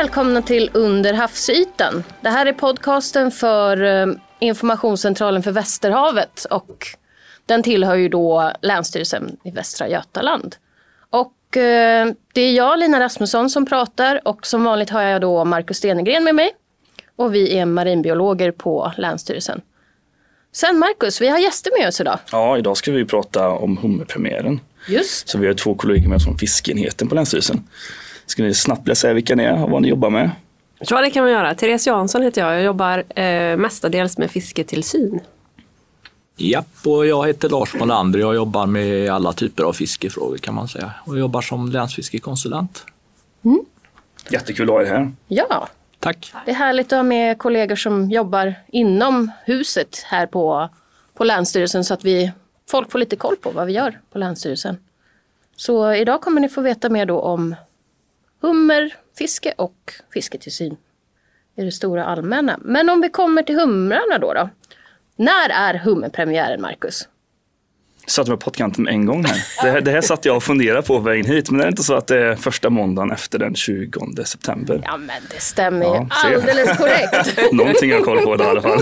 Välkomna till Under havsytan. Det här är podcasten för eh, Informationscentralen för Västerhavet och den tillhör ju då Länsstyrelsen i Västra Götaland. Och eh, det är jag, Lina Rasmusson, som pratar och som vanligt har jag då Markus Stenegren med mig. Och vi är marinbiologer på Länsstyrelsen. Sen Markus, vi har gäster med oss idag. Ja, idag ska vi prata om hummerpremiären. Just. Så vi har två kollegor med oss från fiskeenheten på Länsstyrelsen. Ska ni snabbt vilja säga vilka ni är och vad ni jobbar med? Ja, det kan man göra. Therese Jansson heter jag. Jag jobbar eh, mestadels med fisketillsyn. Japp, och jag heter Lars Molander. Jag jobbar med alla typer av fiskefrågor kan man säga. Och jobbar som länsfiskekonsulent. Jättekul att ha er här. Ja, Tack! det är härligt att ha med kollegor som jobbar inom huset här på, på Länsstyrelsen så att vi, folk får lite koll på vad vi gör på Länsstyrelsen. Så idag kommer ni få veta mer då om hummer, fiske och fisketillsyn i det stora allmänna. Men om vi kommer till humrarna då. då. När är hummerpremiären, Marcus? Satt mig på pottkanten en gång här. Det, här. det här satt jag och funderade på vägen hit. Men det är inte så att det är första måndagen efter den 20 september. Ja, men det stämmer ju Ja, alldeles korrekt. Någonting jag koll på det i alla fall.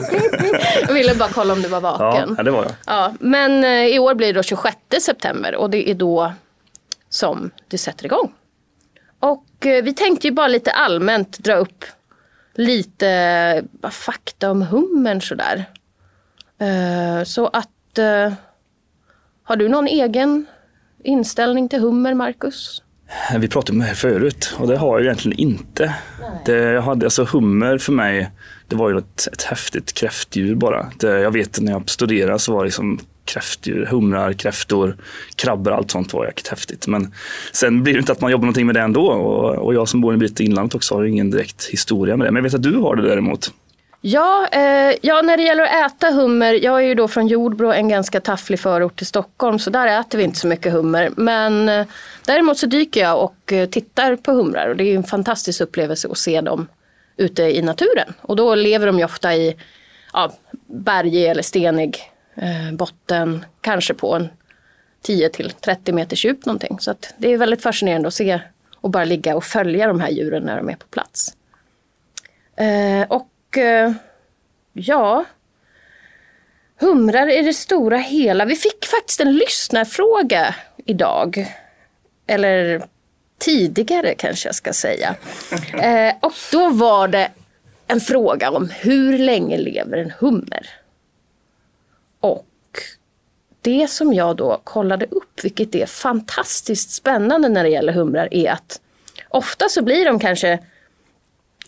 Jag ville bara kolla om du var vaken. Ja, det var jag. Ja, men eh, i år blir det då 26 september och det är då som det sätter igång. Och eh, vi tänkte ju bara lite allmänt dra upp lite eh, fakta om hummern sådär. Eh, Så att har du någon egen inställning till hummer, Marcus? Vi pratade om det här förut och det har jag egentligen inte. Det, jag hade, alltså hummer för mig, det var ju ett, ett häftigt kräftdjur bara. Det, jag vet när jag studerade så var det liksom kräftdjur, humrar, kräftor, krabbor, allt sånt var jäkligt häftigt. Men sen blir det inte att man jobbar någonting med det ändå. Och, och jag som bor en bit i inlandet också har ingen direkt historia med det. Men jag vet att du har det däremot. Ja, eh, ja, när det gäller att äta hummer. Jag är ju då från Jordbro, en ganska tafflig förort till Stockholm. Så där äter vi inte så mycket hummer. Men eh, däremot så dyker jag och eh, tittar på humrar. Och det är en fantastisk upplevelse att se dem ute i naturen. Och då lever de ju ofta i ja, bergig eller stenig Eh, botten. Kanske på en 10 till 30 meters djup någonting. Så att det är väldigt fascinerande att se och bara ligga och följa de här djuren när de är på plats. Eh, och eh, ja, humrar i det stora hela. Vi fick faktiskt en lyssnarfråga idag. Eller tidigare kanske jag ska säga. Eh, och då var det en fråga om hur länge lever en hummer? Det som jag då kollade upp, vilket är fantastiskt spännande när det gäller humrar, är att ofta så blir de kanske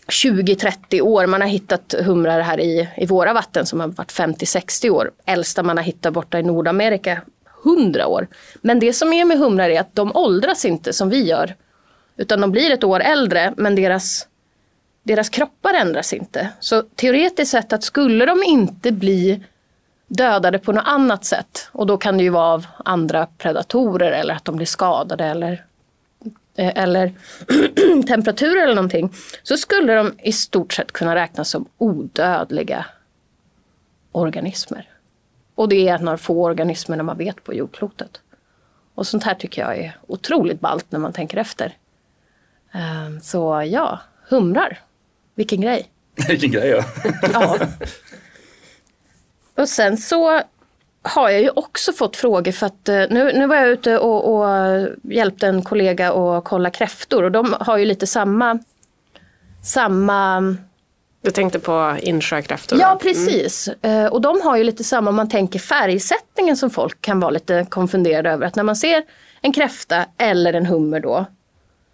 20-30 år. Man har hittat humrar här i, i våra vatten som har varit 50-60 år. Äldsta man har hittat borta i Nordamerika 100 år. Men det som är med humrar är att de åldras inte som vi gör. Utan de blir ett år äldre men deras, deras kroppar ändras inte. Så teoretiskt sett att skulle de inte bli dödade på något annat sätt och då kan det ju vara av andra predatorer eller att de blir skadade eller eh, eller temperatur eller någonting så skulle de i stort sett kunna räknas som odödliga organismer. Och det är några få organismer när man vet på jordklotet. Och sånt här tycker jag är otroligt ballt när man tänker efter. Ehm, Så ja, humrar. Vilken grej. Vilken grej ja. Ja. Och sen så har jag ju också fått frågor för att eh, nu, nu var jag ute och, och hjälpte en kollega att kolla kräftor och de har ju lite samma samma Du tänkte på insjökräftor? Ja då? precis. Eh, Och de har ju lite samma om man tänker färgsättningen som folk kan vara lite konfunderade över. Att när man ser en kräfta eller en hummer då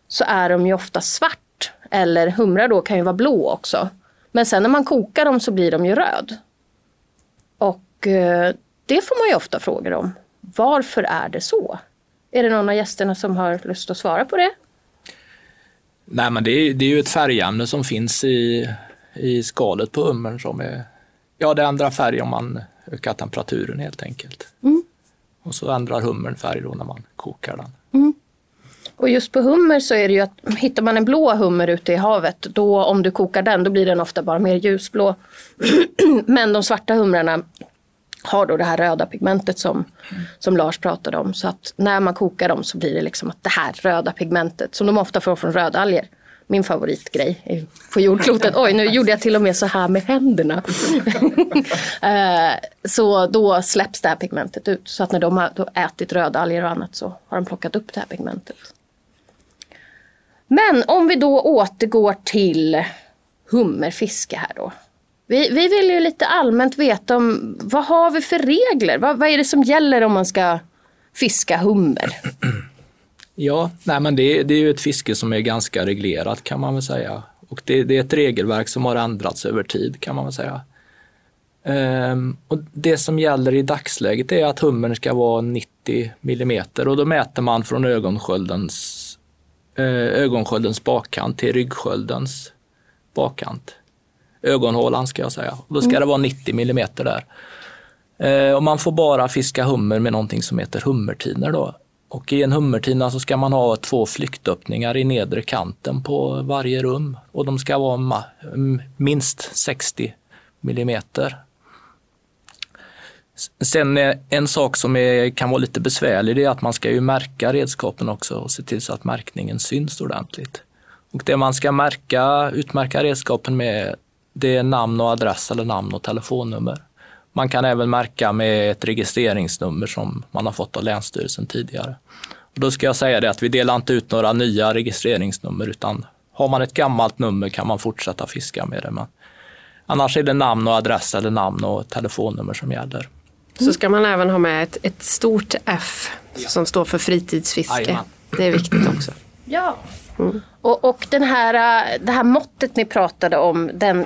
så är de ju ofta svart. Eller humrar då kan ju vara blå också. Men sen när man kokar dem så blir de ju röd. Eh, det får man ju ofta frågor om. Varför är det så? Är det någon av gästerna som har lust att svara på det? Nej, men det är, det är ju ett färgämne som finns i, i skalet på hummern som är, ja det ändrar färg om man ökar temperaturen helt enkelt. Och så ändrar hummern färg då när man kokar den. Och just på hummer så är det ju att hittar man en blå hummer ute i havet, då om du kokar den, då blir den ofta bara mer ljusblå. Men de svarta humrarna har då det här röda pigmentet som, som Lars pratade om. Så att när man kokar dem så blir det liksom att det här röda pigmentet, som de ofta får från rödalger, min favoritgrej på jordklotet. Oj, nu gjorde jag till och med så här med händerna. Eh, så då släpps det här pigmentet ut. Så att när de har ätit rödalger och annat så har de plockat upp det här pigmentet. Men om vi då återgår till hummerfiske här då. Vi, vi vill ju lite allmänt veta om vad har vi för regler? Vad, vad är det som gäller om man ska fiska hummer? Ja, nej men det, det är ju ett fiske som är ganska reglerat kan man väl säga. Och det, det är ett regelverk som har ändrats över tid kan man väl säga. Ehm, och det som gäller i dagsläget är att hummern ska vara 90 millimeter och då mäter man från ögonsköldens, eh, ögonsköldens bakkant till ryggsköldens bakkant. Ögonhålan ska jag säga. Då ska det vara 90 millimeter där. Eh, och man får bara fiska hummer med någonting som heter hummertinor då. Och i en hummertina så ska man ha två flyktöppningar i nedre kanten på varje rum och de ska vara minst 60 millimeter. Sen en sak som är, kan vara lite besvärlig det är att man ska ju märka redskapen också och se till så att märkningen syns ordentligt. Och det man ska märka, utmärka redskapen med det är namn och adress eller namn och telefonnummer. Man kan även märka med ett registreringsnummer som man har fått av Länsstyrelsen tidigare. Och då ska jag säga det att vi delar inte ut några nya registreringsnummer utan har man ett gammalt nummer kan man fortsätta fiska med det. Men annars är det namn och adress eller namn och telefonnummer som gäller. Så ska man även ha med ett, ett stort F som står för fritidsfiske. Jajamän. Det är viktigt också. Ja. Och, och den här, äh, det här måttet ni pratade om, den,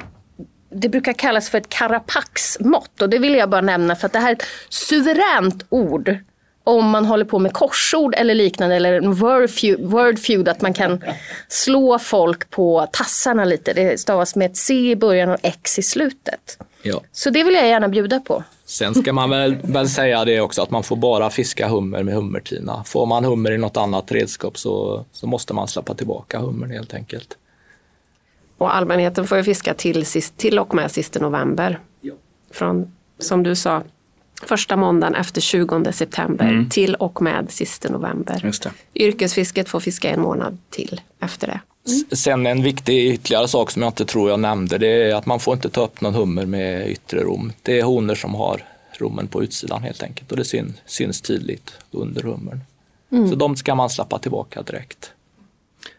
det brukar kallas för ett Karapax-mått. Och det vill jag bara nämna för att det här är ett suveränt ord om man håller på med korsord eller liknande eller en word feud, att man kan slå folk på tassarna lite. Det stavas med ett C i början och X i slutet. Ja. Så det vill jag gärna bjuda på. Sen ska man väl, väl säga det också att man får bara fiska hummer med hummertina. Får man hummer i något annat redskap så, så måste man släppa tillbaka hummern helt enkelt. Och allmänheten får ju fiska till, sist, till och med sista november. Från, som du sa, första måndagen efter 20 september till och med sista november. Just det. Yrkesfisket får fiska en månad till efter det. S- Sen en viktig ytterligare sak som jag inte tror jag nämnde, det är att man får inte ta upp någon hummer med yttre rom. Det är honor som har rommen på utsidan helt enkelt och det syns, syns tydligt under hummern. Så de ska man släppa tillbaka direkt.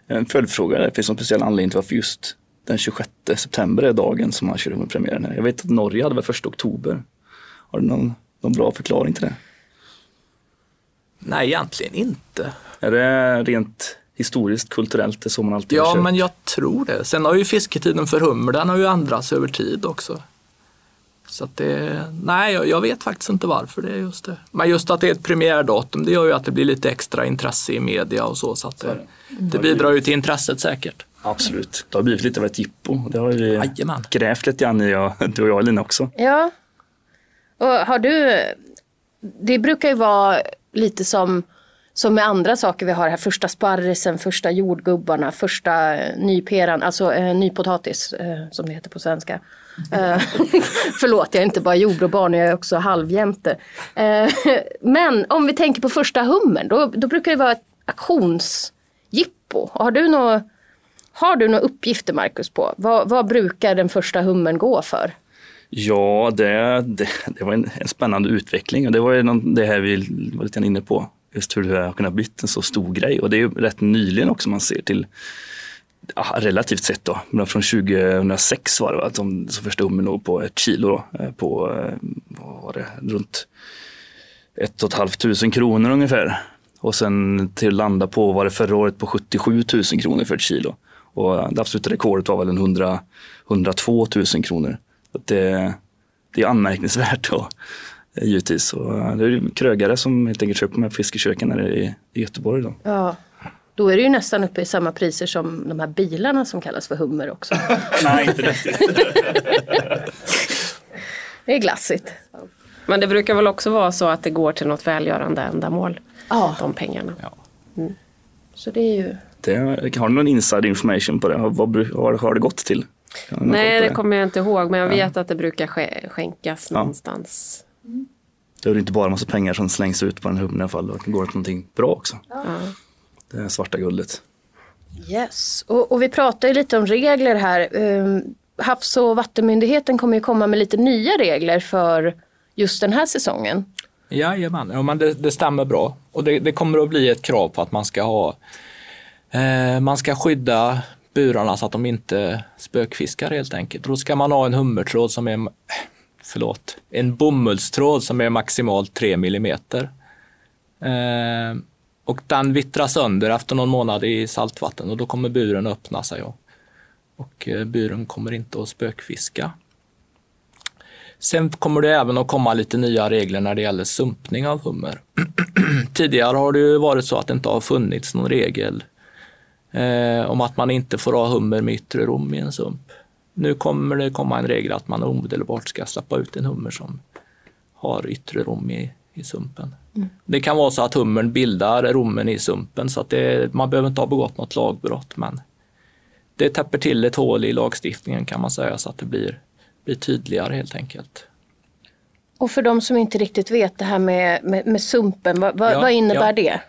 En följdfråga, det finns någon speciell anledning till varför just den 26 september är dagen som man kör hummerpremiären här. Jag vet att Norge hade väl 1 oktober. Har du någon, någon bra förklaring till det? Nej, egentligen inte. Är det rent historiskt, kulturellt, det är så man alltid Ja, men jag tror det. Sen har ju fisketiden för hummer, den har ju ändrats över tid också. Så att det, nej, jag, jag vet faktiskt inte varför det är just det. Men just att det är ett premiärdatum, det gör ju att det blir lite extra intresse i media och så. Så att det, det bidrar ju till intresset säkert. Absolut. Det har blivit lite av ett jippo. Det har vi Jajamän. grävt lite grann i, jag, du och jag Lina också. Ja. Och har du... Det brukar ju vara lite som, som med andra saker vi har här. Första sparrisen, första jordgubbarna, första eh, nyperan, alltså eh, nypotatis eh, som det heter på svenska. Eh, förlåt, jag är inte bara jordbruksbarn, jag är också halvjämte. Eh, men om vi tänker på första hummern, då, då brukar det vara ett auktionsjippo. Har du några har du några uppgifter Marcus på? Vad, vad brukar den första hummern gå för? Ja, det, det, det var en, en spännande utveckling och det var någon, det här vi var lite inne på. Just hur det har kunnat bli en så stor grej och det är ju rätt nyligen också man ser till ja, relativt sett då, men från 2006 var det va, som, som första hummen låg på ett kilo då, eh, på, eh, vad var det, runt ett och ett halvt tusen kronor ungefär. Och sen till att landa på, var det förra året, på 77 000 kronor för ett kilo. Och det absoluta rekordet var väl en 100, 102 000 kronor. Det, det är anmärkningsvärt då, givetvis. Och eh, det är ju krögare som helt enkelt köper de här fiskeköken här i, i Göteborg. Då. Ja, då är det ju nästan uppe i samma priser som de här bilarna som kallas för hummer också. Nej, inte riktigt. Det är glassigt. Men det brukar väl också vara så att det går till något välgörande ändamål. Ja. De pengarna. Så det är ju... Det, har du någon inside information på det? Vad, vad har det gått till? Nej, på det kommer jag inte ihåg. Men jag vet att det brukar skänkas Ja. någonstans. Det är inte bara en massa pengar som slängs ut på den här hummen i alla fall. Det går till någonting bra också. Ja. Det är svarta guldet. Yes, och, och vi pratar ju lite om regler här. Um, Havs och vattenmyndigheten kommer ju komma med lite nya regler för just den här säsongen. Jajamän, ja, men det, det stämmer bra. Och det, det, kommer att bli ett krav på att man ska ha Eh, man ska skydda burarna så att de inte spökfiskar helt enkelt. Då ska man ha en hummertråd som är förlåt, en bomullstråd som är maximalt 3 millimeter. Eh, och den vittrar sönder efter någon månad i saltvatten och då kommer buren öppna sig och, och buren kommer inte att spökfiska. Sen kommer det även att komma lite nya regler när det gäller sumpning av hummer. Tidigare har det ju varit så att det inte har funnits någon regel eh, om att man inte får ha hummer med yttre rom i en sump. Nu kommer det komma en regel att man omedelbart ska släppa ut en hummer som har yttre rom i, i sumpen. Mm. Det kan vara så att hummern bildar rommen i sumpen så att det, man behöver inte ha begått något lagbrott men det täpper till ett hål i lagstiftningen kan man säga så att det blir, blir tydligare helt enkelt. Och för de som inte riktigt vet det här med, med, med sumpen, vad, ja, vad innebär ja. det?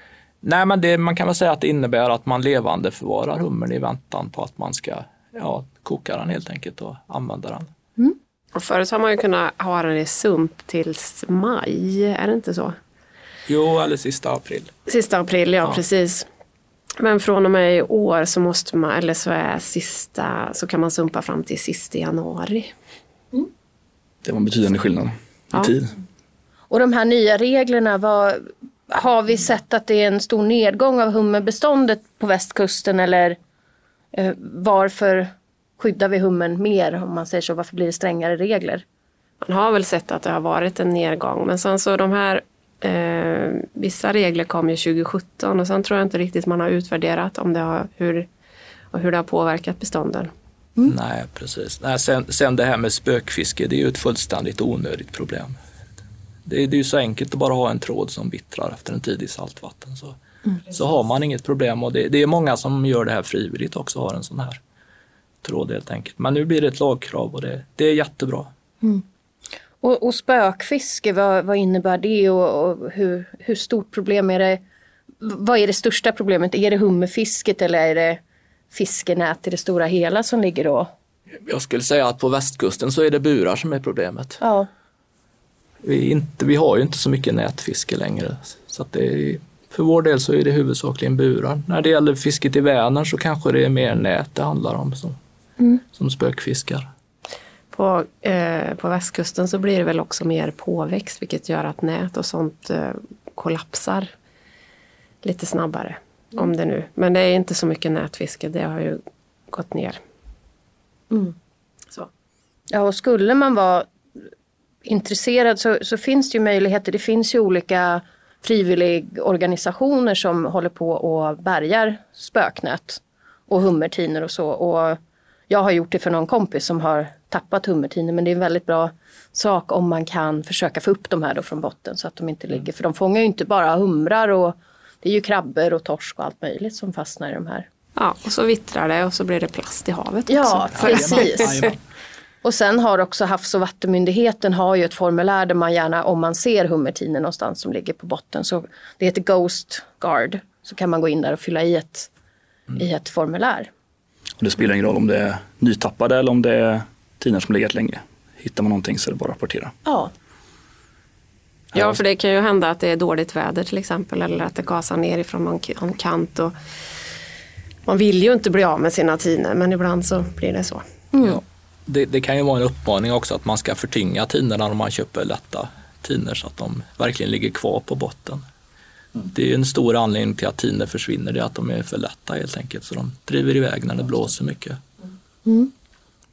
Nej, men det, man kan väl säga att det innebär att man levande förvarar hummern i väntan på att man ska ja, koka den helt enkelt och använda den. Mm. Och förut har man ju kunnat ha den i sump tills maj, är det inte så? Jo, eller sista april. Sista april, ja, ja. precis. Men från och med i år så måste man, eller så är sista, så kan man sumpa fram till sista januari. Mm. Det var en betydande skillnad i ja. tid. Och de här nya reglerna, vad, har vi sett att det är en stor nedgång av hummerbeståndet på västkusten eller eh, varför skyddar vi hummern mer om man säger så? Varför blir det strängare regler? Man har väl sett att det har varit en nedgång men sen så de här eh, vissa regler kom ju 2017 och sen tror jag inte riktigt man har utvärderat om det har, hur, och hur det har påverkat bestånden. Mm. Nej, precis. Nej, sen, sen det här med spökfiske, det är ju ett fullständigt onödigt problem. Det är, det är ju så enkelt att bara ha en tråd som vittrar efter en tid i saltvatten. Så, mm. så har man inget problem och det, det, är många som gör det här frivilligt också, har en sån här tråd helt enkelt. Men nu blir det ett lagkrav och det, det är jättebra. Mm. Och, och spökfiske, vad, vad innebär det och, och, hur, hur stort problem är det? Vad är det största problemet? Är det hummerfisket eller är det fiskenät i det stora hela som ligger då? Jag skulle säga att på västkusten så är det burar som är problemet. Ja. Vi, inte, vi har ju inte så mycket nätfiske längre. Så att det är, för vår del så är det huvudsakligen burar. När det gäller fisket i Vänern så kanske det är mer nät det handlar om som, mm. som spökfiskar. På, eh, på västkusten så blir det väl också mer påväxt vilket gör att nät och sånt eh, kollapsar lite snabbare. Mm. Om det nu. Men det är inte så mycket nätfiske, det har ju gått ner. Mm. Så. Ja, och skulle man vara intresserad så, så, finns det ju möjligheter. Det finns ju olika frivilligorganisationer som håller på och bärgar spöknät och hummertiner och så. Och jag har gjort det för någon kompis som har tappat hummertiner men det är en väldigt bra sak om man kan försöka få upp de här då från botten så att de inte ligger. För de fångar ju inte bara humrar och det är ju krabbor och torsk och allt möjligt som fastnar i de här. Ja, och så vittrar det och så blir det plast i havet också. Ja, precis. Och sen har också Havs och vattenmyndigheten har ju ett formulär där man gärna, om man ser hummertiner någonstans som ligger på botten, så det heter Ghost Guard. Så kan man gå in där och fylla i ett, mm. i ett formulär. Och det spelar ingen roll om det är nytappade eller om det är tinor som legat länge. Hittar man någonting så är det bara att rapportera. Ja. Ja, för det kan ju hända att det är dåligt väder till exempel eller att det gasar ner ifrån någon kant. Och man vill ju inte bli av med sina tiner men ibland så blir det så. Mm. Ja det, det, kan ju vara en uppmaning också att man ska förtynga tinerna när man köper lätta tiner så att de verkligen ligger kvar på botten. Mm. Det är en stor anledning till att tiner försvinner, det är att de är för lätta helt enkelt så de driver iväg när det blåser mycket. Mm.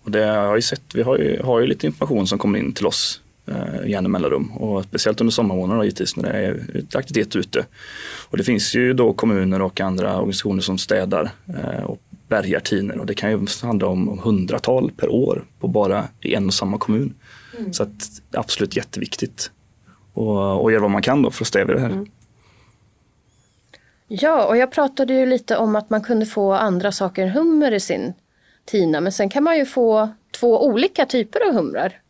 Och det har jag sett, vi har ju, har ju lite information som kommer in till oss eh, gärna mellanrum och speciellt under sommarmånaderna givetvis när det är aktivitet ute. Och det finns ju då kommuner och andra organisationer som städar eh, och bärgartiner och det kan ju handla om hundratal per år på bara i en och samma kommun. Mm. Så att absolut jätteviktigt och, och göra vad man kan då för att stävja det här. Mm. Ja, och jag pratade ju lite om att man kunde få andra saker än hummer i sin tina, men sen kan man ju få två olika typer av humrar.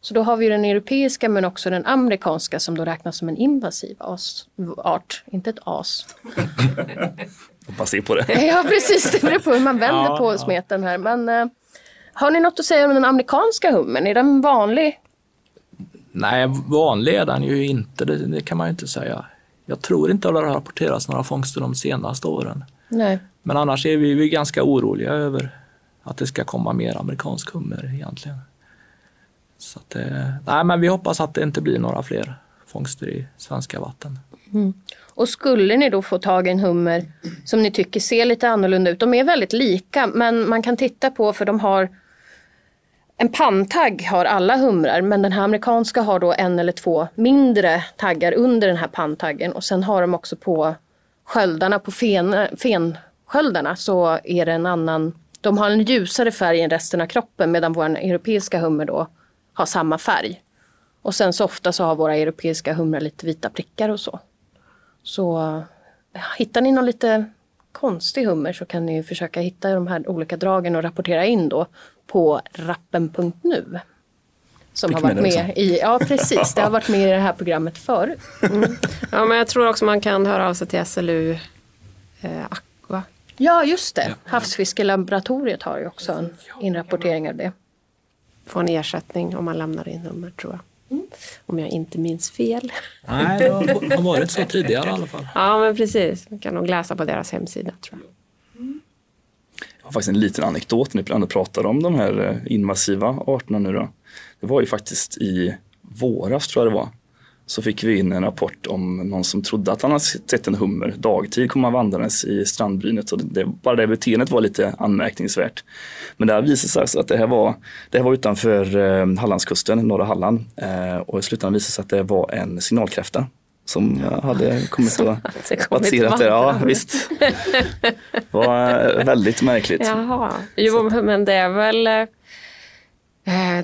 Så då har vi den europeiska men också den amerikanska som då räknas som en invasiv as, art, inte ett as. Bara se på det. Ja precis, det beror på hur man vänder Ja, på smeten här. Men eh, har ni något att säga om den amerikanska hummern? Är den vanlig? Nej, vanlig är den ju inte, det, det kan man ju inte säga. Jag tror inte att det har rapporterats några fångster de senaste åren. Nej. Men annars är vi, vi ganska oroliga över att det ska komma mer amerikansk hummer egentligen. Så att, eh, nej, men vi hoppas att det inte blir några fler fångster i svenska vatten. Och skulle ni då få tag i en hummer som ni tycker ser lite annorlunda ut. De är väldigt lika men man kan titta på för de har en panntagg har alla humrar men den här amerikanska har då en eller två mindre taggar under den här panntaggen och sen har de också på sköldarna på fen, fensköldarna så är det en annan, de har en ljusare färg än resten av kroppen medan vår europeiska hummer då har samma färg. Och sen så ofta så har våra europeiska humrar lite vita prickar och så. Så ja, hittar ni någon lite konstig hummer så kan ni försöka hitta de här olika dragen och rapportera in då på rappen.nu. Som har varit med i, ja precis, det har varit med i det här programmet förut. Ja, men jag tror också man kan höra av sig till SLU eh, Aqua. Ja just det, Havsfiskelaboratoriet har ju också en inrapportering av det. Få en ersättning om man lämnar in nummer tror jag. Om jag inte minns fel. Nej, det har, varit så tidigare i alla fall. Ja men precis, man kan nog läsa på deras hemsida tror jag. Jag har faktiskt en liten anekdot när vi ändå pratar om de här eh, invasiva arterna nu då. Det var ju faktiskt i våras tror jag det var. Så fick vi in en rapport om någon som trodde att han hade sett en hummer. Dagtid kom han vandrandes i strandbrynet och det, bara det beteendet var lite anmärkningsvärt. Men det här visade sig alltså att det här var, det här var utanför eh, Hallandskusten, norra Halland. Eh, och i slutändan visade det sig att det var en signalkräfta som hade kommit och passerat där. Ja, visst. Det var eh, väldigt märkligt. Jaha, jo men det är väl eh,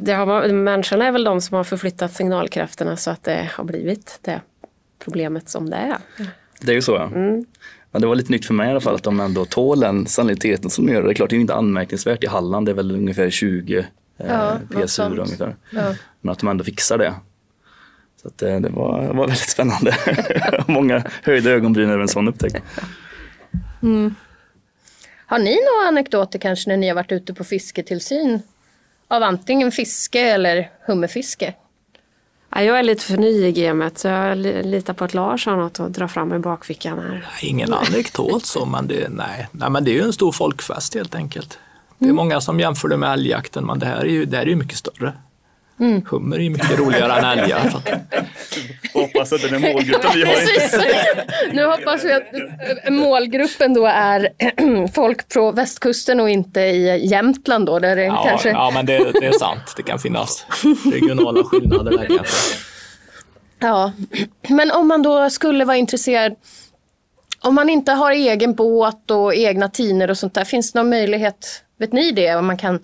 det har, människorna är väl de som har förflyttat signalkräfterna så att det har blivit det problemet som det är. Det är ju så ja. Men det var lite nytt för mig i alla fall att de ändå tål den saniteten som de gör. Det är klart, det är inte anmärkningsvärt i Halland. Det är väl ungefär 20 eh, Ja, något PSU ungefär. Ja. Men att de ändå fixar det. Så att det, det, var, det var väldigt spännande. Många höjda ögonbryn över en sån upptäckt. Har ni några anekdoter kanske när ni har varit ute på fisketillsyn? Av antingen fiske eller hummerfiske? Ja, jag är lite för ny i gamet så jag li- litar på att Lars har något att dra fram i bakfickan här. Ingen anekdot så, men det, nej. Nej, men det är ju en stor folkfest helt enkelt. Det är många som jämför det med älgjakten, men det här är ju, det här är ju mycket större. Hummer är ju mycket roligare än älgar. Hoppas att den är målgruppen vi har Precis. Nu hoppas vi att målgruppen då är folk på västkusten och inte i Jämtland då där det ja, kanske... ja, men det, det är sant. Det kan finnas regionala skillnader där kanske. Ja, men om man då skulle vara intresserad, om man inte har egen båt och egna tiner och sånt där, finns det någon möjlighet, vet ni det, om man kan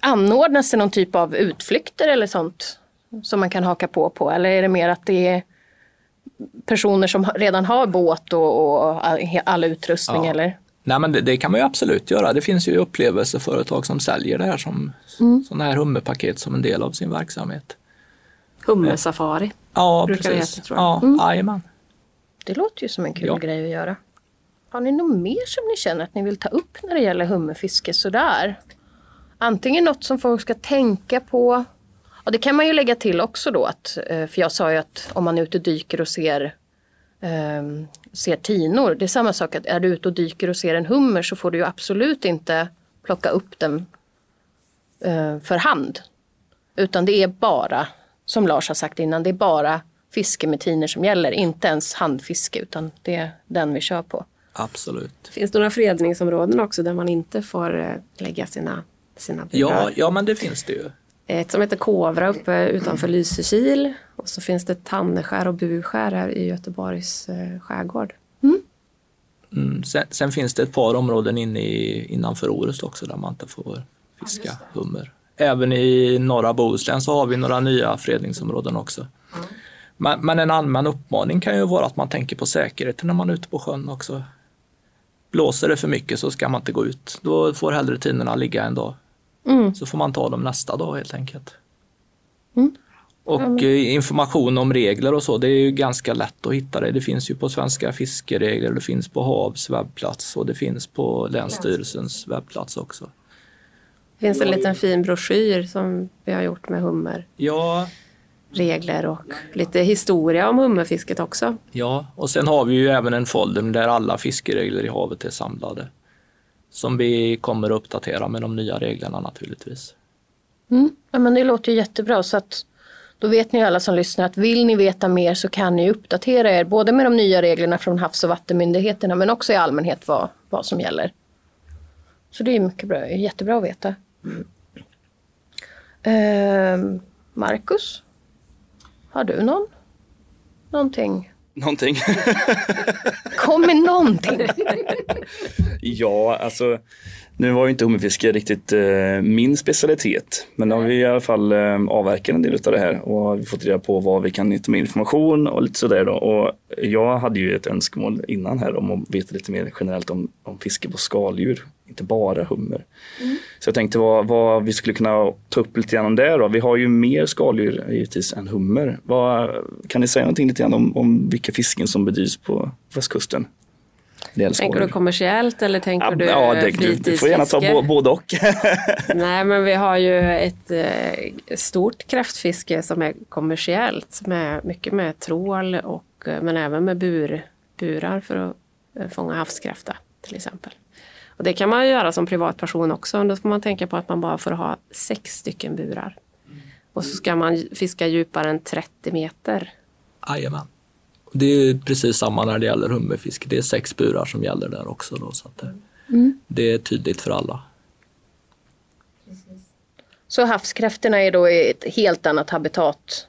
anordna sig någon typ av utflykter eller sånt som man kan haka på på? Eller är det mer att det är personer som redan har båt och, och all, utrustning Ja. eller? Nej, men det, det kan man ju absolut göra. Det finns ju upplevelseföretag som säljer det här som sådana här hummerpaket som en del av sin verksamhet. Hummersafari. Ja, Brukar det precis. heta, tror jag. Ja, jajamän. Det låter ju som en kul Ja. grej att göra. Har ni något mer som ni känner att ni vill ta upp när det gäller hummerfiske sådär? Antingen något som folk ska tänka på. Ja, det kan man ju lägga till också då att, eh, för jag sa ju att om man är ute och dyker och ser, ehm, ser tinor. Det är samma sak att är du ute och dyker och ser en hummer så får du ju absolut inte plocka upp den eh, för hand. Utan det är bara, som Lars har sagt innan, det är bara fiske med tinor som gäller. Inte ens handfiske utan det är den vi kör på. Absolut. Finns det några fredningsområden också där man inte får eh, lägga sina, sina Ja, burar? ja, men det finns det ju. Ett som heter Kovra uppe utanför Lysekil. Och så finns det Tanneskär och Burskär här i Göteborgs eh, skärgård. Mm. Sen, sen finns det ett par områden inne i, innanför Orust också där man inte får fiska hummer. Även i norra Bohuslän så har vi några nya fredningsområden också. Men, men en allmän uppmaning kan ju vara att man tänker på säkerheten när man är ute på sjön också. Blåser det för mycket så ska man inte gå ut. Då får hellre tinorna ligga en dag. Så får man ta dem nästa dag helt enkelt. Och eh, information om regler och så, det är ju ganska lätt att hitta det. Det finns ju på Svenska fiskeregler, det finns på HaVs webbplats och det finns på Länsstyrelsens webbplats också. Det finns en liten fin broschyr som vi har gjort med hummer. Ja, regler och lite historia om hummerfisket också. Ja, och sen har vi ju även en folder där alla fiskeregler i havet är samlade. Som vi kommer att uppdatera med de nya reglerna naturligtvis. Mm. Ja, men det låter jättebra så att då vet ni alla som lyssnar att vill ni veta mer så kan ni uppdatera er både med de nya reglerna från Havs och vattenmyndigheterna men också i allmänhet vad, vad som gäller. Så det är mycket bra, jättebra att veta. Mm. Eh, Marcus, har du någon? Någonting? Någonting. Kom med någonting. ja, alltså nu var ju inte hummerfiske riktigt eh, min specialitet. Men nu har vi i alla fall eh, avverkat en del av det här och har fått reda på vad vi kan ta med information och lite sådär då. Och jag hade ju ett önskemål innan här om att veta lite mer generellt om, om fiske på skaldjur inte bara hummer. Mm. Så jag tänkte vad, vad, vi skulle kunna ta upp lite grann om det. Då. Vi har ju mer skaldjur givetvis än hummer. Vad, kan ni säga någonting lite grann om, om vilka fisken som bedrivs på västkusten? Tänker du kommersiellt eller tänker ja, du ja, det, Du får gärna ta både och. Nej, men vi har ju ett eh, stort kräftfiske som är kommersiellt. Med, mycket med trål och, eh, men även med bur, burar för att eh, fånga havskräfta till exempel. Och det kan man göra som privatperson också. Då ska man tänka på att man bara får ha sex stycken burar. Och så ska man fiska djupare än 30 meter. Jajamän. Det är precis samma när det gäller hummerfiske. Det är sex burar som gäller där också. Då, så det, mm. det är tydligt för alla. Så havskräftorna är då i ett helt annat habitat?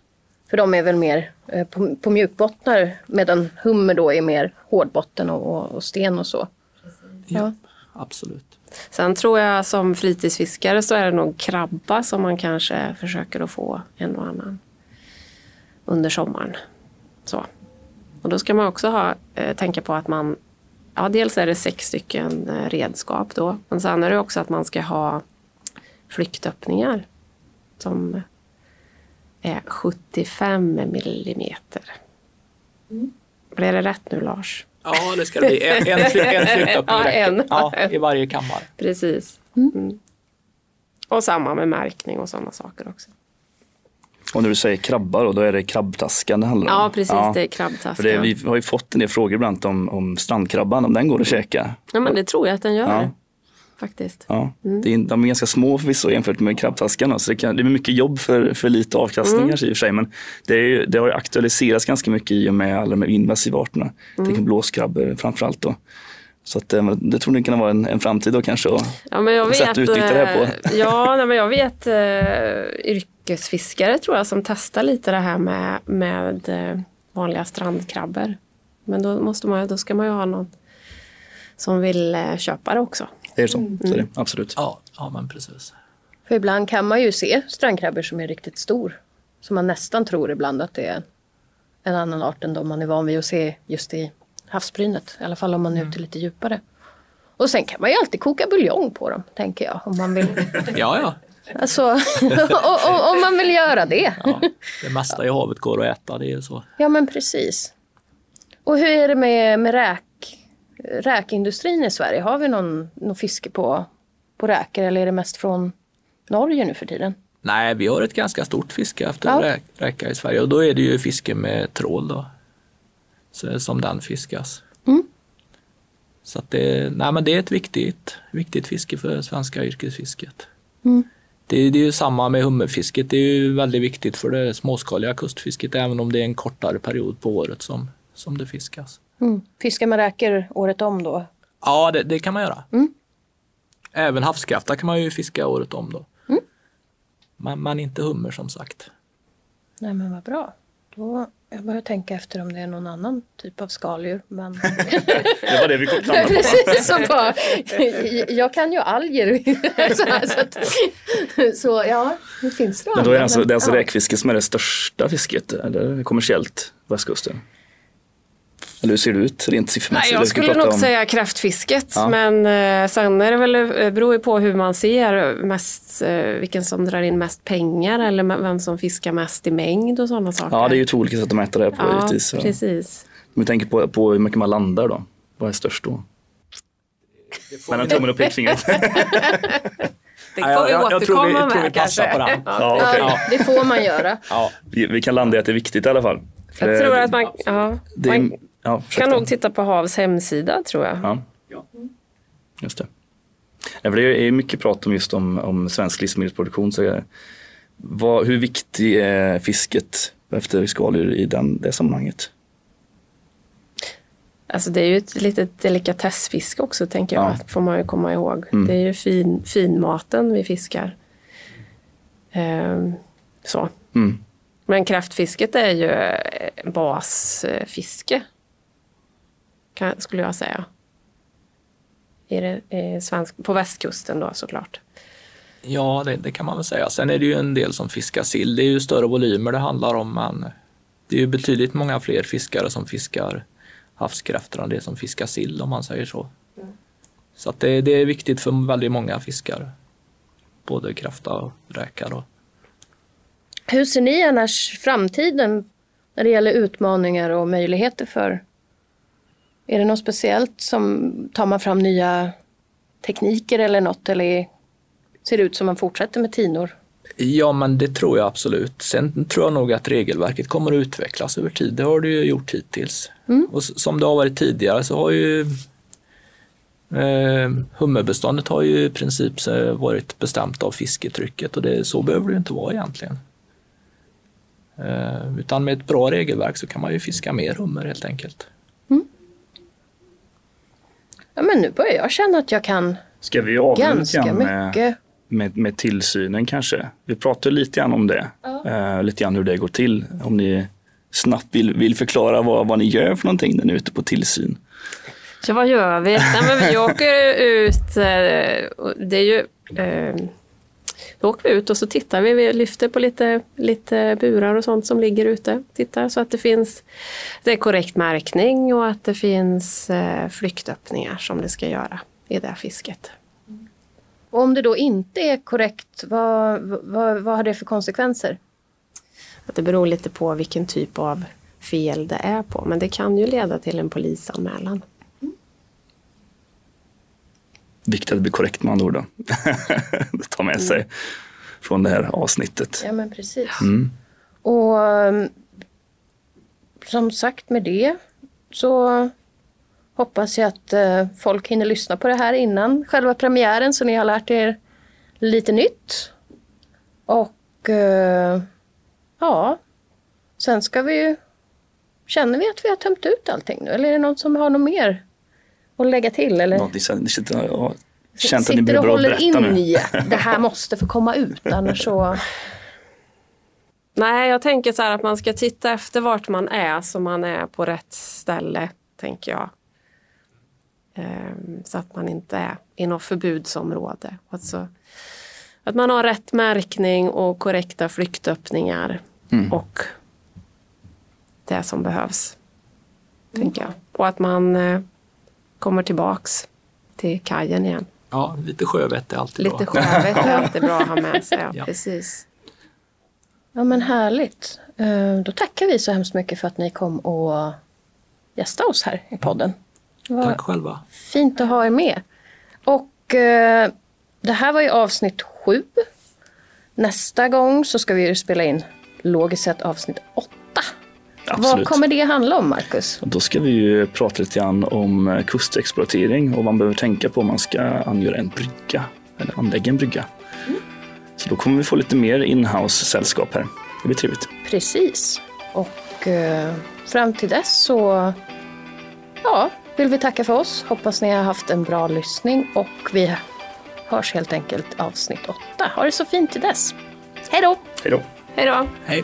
För de är väl mer eh, på, på mjukbottnar medan hummer då är mer hårdbotten och, och sten och så? Ja absolut. Sen tror jag som fritidsfiskare så är det nog krabba som man kanske försöker att få en och annan under sommaren. Så. Och då ska man också ha, eh, tänka på att man, ja dels är det sex stycken eh, redskap då, men sen är det också att man ska ha flyktöppningar som är 75 millimeter. Mm. Blir det rätt nu Lars? Ja, det ska det bli. En, en, en flyttöppning ja, en. ja, i varje kammare. Precis. Mm. mm. Och samma med märkning och sådana saker också. Och när du säger krabbar då, då är det krabbtaskan det handlar om? Ja, precis. Ja. Det är krabbtaskan. För det, vi har ju fått en del frågor ibland om, om strandkrabban, om den går att käka. Ja, men det tror jag att den gör. Ja faktiskt. Ja, mm. det är, de är ganska små förvisso jämfört med krabbtaskarna så det, kan, det är mycket jobb för, för lite avkastning mm. i och för sig men det, är, det har ju aktualiserats ganska mycket i och med alla de invasiva arterna. Mm. Det blåskrabbor framförallt då. Så att, eh, det tror ni kan vara en, en framtid då kanske och ja, men jag vet, utnyttja det här på. Eh, ja, nej, men jag vet uh, yrkesfiskare tror jag som testar lite det här med, med uh, vanliga strandkrabbor. Men då, måste man, då ska man ju ha någon som vill köpa det också. Det är så, mm. så är det, absolut. Ja, ja, men precis. För ibland kan man ju se strandkrabbor som är riktigt stor. Så man nästan tror ibland att det är en annan art än de man är van vid att se just i havsbrynet. I alla fall om man är mm. ute lite djupare. Och sen kan man ju alltid koka buljong på dem, tänker jag. Om man vill. ja, ja. Alltså, om man vill göra det. Ja, det mesta i havet går att äta, det är så. Ja, men precis. Och hur är det med, med räk? Räkindustrin i Sverige? Har vi någon, någon fiske på, på räkor eller är det mest från Norge nu för tiden? Nej, vi har ett ganska stort fiske efter ja. räka i Sverige och då är det ju fiske med trål då. Så, som den fiskas. Mm. Så att det, nej, men det är ett viktigt, viktigt fiske för svenska yrkesfisket. Mm. Det, det, är ju samma med hummerfisket. Det är ju väldigt viktigt för det småskaliga kustfisket även om det är en kortare period på året som, som det fiskas. Mm. Fiskar man räkor året om då? Ja, det, det kan man göra. Mm. Även havskräfta kan man ju fiska året om då. Mm. Men, men inte hummer som sagt. Nej men vad bra. Då, jag börjar tänka efter om det är någon annan typ av skaldjur. Men... det var det vi kom fram Precis, så bara, jag kan ju alger. så, så, att, så, ja, det finns det Men då är det alltså, det är alltså ja. räkfiske som är det största fisket, eller kommersiellt, på västkusten? Eller hur ser det ut rent siffermässigt? Nej, jag skulle nog om- säga kräftfisket. Ja. Men eh, sen är det väl, eh, beror ju på hur man ser mest, eh, vilken som drar in mest pengar eller vem som fiskar mest i mängd och sådana saker. Ja, det är ju två olika sätt att mäta det på Ja, givetvis. Så. precis. Om vi tänker på, på hur mycket man landar då. Vad är störst då? Mellan tummen och pekfingret. Det Ja, får vi jag- jag tror vi- återkomma jag tror vi med kanske. på den. ja, okej. Ja, det får man göra. Ja, vi, vi kan landa i att det är viktigt i alla fall. För Jag det- tror att man, ja, det man ja, kan nog titta på Havs hemsida tror jag. Ja. Just det. Ja, det är mycket prat om just om, om svensk livsmedelsproduktion. Så är, vad, hur viktig är fisket efter skaldjur i den, det sammanhanget? Alltså det är ju ett litet delikatessfiske också tänker jag, Ja. får man ju komma ihåg. Mm. Det är ju fin, finmaten vi fiskar. Ehm, så. Mm. Men kräftfisket är ju eh, basfiske. Kan, skulle jag säga. I det, i svensk, på västkusten då såklart. ja det, det kan man väl säga. Sen är det ju en del som fiskar sill. Det är ju större volymer det handlar om, men det är ju betydligt många fler fiskare som fiskar havskräftor än det som fiskar sill om man säger så. Så att det, det är viktigt för väldigt många fiskare. Både kräfta och räka. Då. Hur ser ni annars framtiden när det gäller utmaningar och möjligheter för? Är det något speciellt som tar man fram nya tekniker eller något eller ser det ut som man fortsätter med tinor? Ja, men det tror jag absolut. Sen tror jag nog att regelverket kommer att utvecklas över tid. Det har det ju gjort hittills. Och s- som det har varit tidigare så har ju eh, hummerbeståndet har ju i princip varit bestämt av fisketrycket och det, så behöver det ju inte vara egentligen. Eh, utan med ett bra regelverk så kan man ju fiska mer hummer helt enkelt. Ja, men nu börjar jag känna att jag kan Ska vi avrunda ganska med, mycket. med, med tillsynen kanske? Vi pratade lite grann om det. Eh, lite grann hur det går till. Om ni snabbt vill, vill förklara vad, vad ni gör för någonting när ni är ute på tillsyn. Så vad gör vi? Nej, men vi åker ut, eh, det är ju, eh, då åker vi ut och så tittar vi, vi lyfter på lite, lite burar och sånt som ligger ute. Tittar så att det finns det är korrekt märkning och att det finns eh, flyktöppningar som det ska göra i det fisket. Och om det då inte är korrekt, vad, vad, vad har det för konsekvenser? Att det beror lite på vilken typ av fel det är på, men det kan ju leda till en polisanmälan. Viktigt att det blir korrekt med andra ord. Då. Ta med sig från det här avsnittet. Ja men precis. Mm. Och um, som sagt med det så hoppas jag att eh, folk hinner lyssna på det här innan själva premiären så ni har lärt er lite nytt. Och eh, ja, sen ska vi ju... Känner vi att vi har tömt ut allting nu eller är det någon som har något mer att lägga till? Eller? Känner- ni sitter har känt att ni sitter och behöver håller berätta in nu. i att det här måste få komma ut annars så... Nej, jag tänker så här att man ska titta efter vart man är så man är på rätt ställe, tänker jag. Ehm, Så att man inte är i något förbudsområde. Alltså, att man har rätt märkning och korrekta flyktöppningar och det som behövs, tänker jag. Och att man eh, kommer tillbaks till kajen igen. Ja, lite sjövett är alltid Lite bra. sjövett är alltid bra att ha med sig. Ja, Ja. Precis. Ja men härligt. Eh, Då tackar vi så hemskt mycket för att ni kom och gästade oss här i podden. Tack själva. fint att ha er med. Och eh, det här var ju avsnitt sju. Nästa gång så ska vi ju spela in logiskt sett avsnitt åtta. Vad Absolut. kommer det handla om Marcus? Då ska vi ju prata lite grann om eh, kustexploatering och vad man behöver tänka på om man ska angöra en brygga eller anlägga en brygga. Så då kommer vi få lite mer inhouse-sällskap här. Det blir trevligt. Precis. Och eh, fram till dess så ja, vill vi tacka för oss. Hoppas ni har haft en bra lyssning och vi hörs helt enkelt avsnitt åtta. Ha det så fint till dess. Hej då! Hej då! Hej då! Hej!